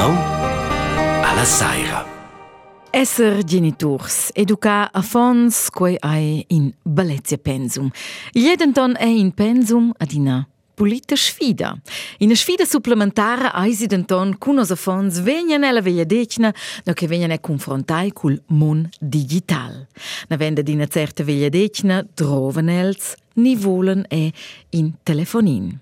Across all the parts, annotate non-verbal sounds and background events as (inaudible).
nou alla saira. Esser genitors, educar a fons quei ai in bellezia pensum. Jedenton è in pensum ad ina pulita sfida. Ina sfida supplementare eisi denton cun os fons vegnan ella veglia decna no che vegnan e confrontai cul mon digital. Na venda d'ina certa veglia decna droven els ni volen e in telefonin.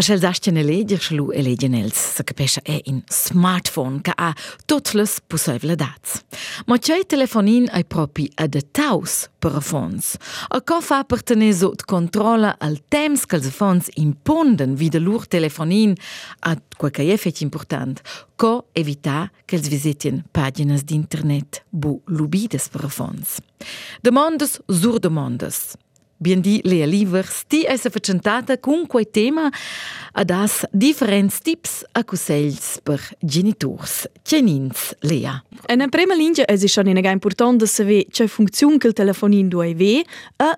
Aș schel sastien eleger schlu elegen els sa capescha è in smartphone ca ha tuts les possibilidats. Ma c'è telefonin ai propi adattaus per a fons. A co fa per tenere sot controlla al temps che els fons imponden vide lur telefonin a quel che è fec important, co evitar che els visitien pagines d'internet bu lubides per a fons. Demandes sur demandes. Bien di Lea Livers, ti è facentata con quei tema a das differents tips a consells per genitors. Cenins, Lea. En prima linea è schon in important da saber c'è funzione che il telefonin ave e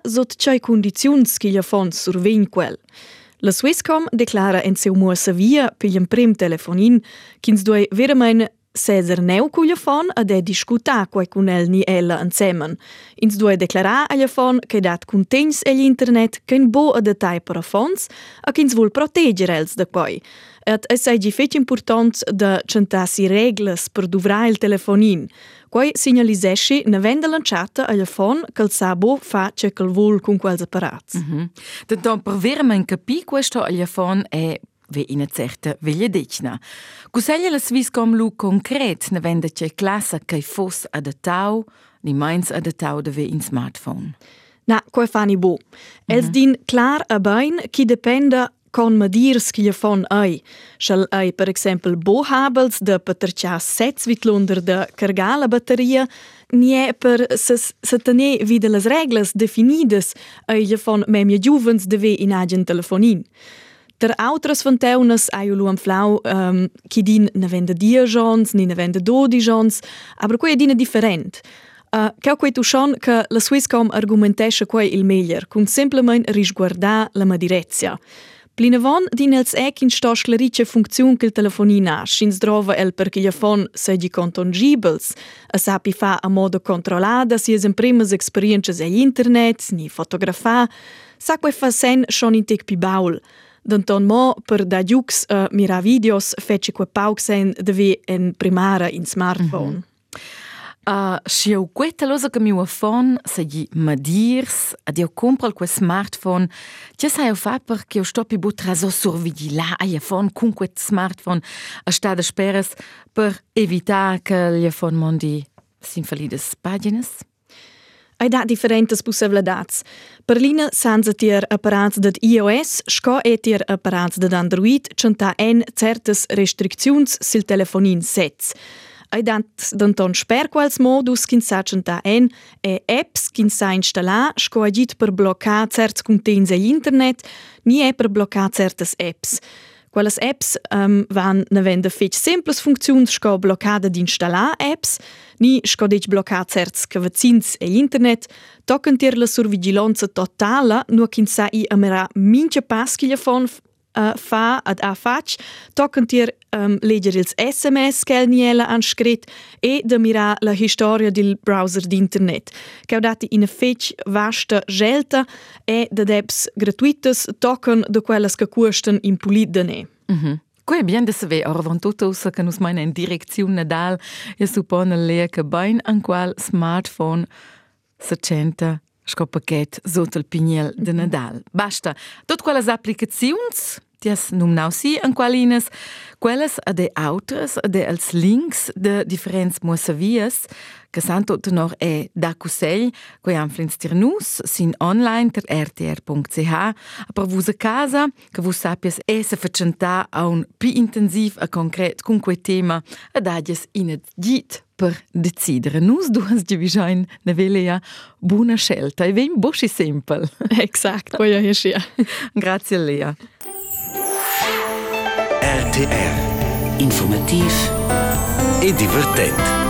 sot c'è condizioni che gli fon survegn quel. La Swisscom declara en seu muossa via per il prim telefonin, chins due veramente Cesar neu cugliafon ed è discutar quai cun el ni ella insemen. Ins due declarar agli fon che dat contegns egl internet che in bo adatai per a fons a che ins vuol proteger els da quai. Et es sei fetch important da centassi regles per duvrar il telefonin. Quai signalisesci na venda lanciata agli fon che il sabo fa ce che vuol con quels apparats. Mm -hmm. Denton per veramente capì questo agli fon è ve ina certa vegliadetna. Cuseglia la svis lu konkret ne venda che classa che fos adattau, ni meins adattau de ve in smartphone. Na, quoi fani bo. Mhm. Els mm -hmm. din klar a bein, ki dependa kon medirs ki je von ei. Schall ei per exempel bohabels de patertja setz wit londer de cargala batteria, nie per se, se tene vide las definides ei je von memje juvens de dus ve in agen telefonin. Der autras fonteunas ai lu am flau um, chi din ne vende dia jons, ni ne vende dodi jons, aber quei dina different. Uh, Cau quei tu schon che la Swisscom argumentesce quei il meglier, cun semplement risguardar la madirezia. Plinavon din els ec in sto sclerice funziun che il telefonin ha, schins drova el perché gli fon segi contongibels, a sapi fa a modo controllada si es en primas experiences e internet, ni fotografar, sa quei fa sen schon in tec pi baul. Denton mo per da giux a eh, mira videos fece que pauc sen devi da en primara in smartphone. Eh, mm -hmm. Uh, și eu queta loza că mi-o fon să gi mă dirs, ad eu cumpăr cu smartphone, ce să eu fac per că eu stopi bu trazo survigila a e fon cum smartphone, a sta da de speres per evita că le fon mondi sin falides pagines? Hai dat differentes possibilidades. Per lina sanza tier apparats dat iOS, sco e tier apparats dat Android, c'enta en certes restricziuns sil telefonin sets. Hai dat danton sper quals modus kin sa c'enta en e apps kin sa installa, sco agit per bloccar certs contents e internet, ni e per bloccar certes apps. Quellas apps ähm, um, van nevenda fetg semples funziuns sco blockade d'installar Apps, ni sco detg bloccat certs cavazzins e internet, toccant ir la survigilanza totala, nua quin sa i amera mincha pas chi uh, fa ad a fac, tocken tier um, leger ils SMS che el niela han scret e da mira la historia del browser d'internet. Che dati in fetch vasta gelta e da apps gratuitas tocken da quelles che cuostan in pulit da ne. Mm -hmm. Quei è bien da saber, ora van tutto usa che nus maina in direzione Nadal e suppone lea che bain an qual smartphone se centa sco paquet sotto il pignel de Nadal. Basta, tot quelles applicazions Tias num nau si an qualinas, quelles a de autres, a de als links de differents muosavias, che santo tenor è da cusell, quei han flins tir nus, sin online ter rtr.ch, a per vusa casa, che vus sapias e se facenta a un pi intensiv a concret con quei tema, ad agies inet git per decidere. Nus duas di visain ne velea buona scelta, e ven bosci sempel. Quei è sia. (laughs) Grazie Lea. RTR. Informatief en divertent.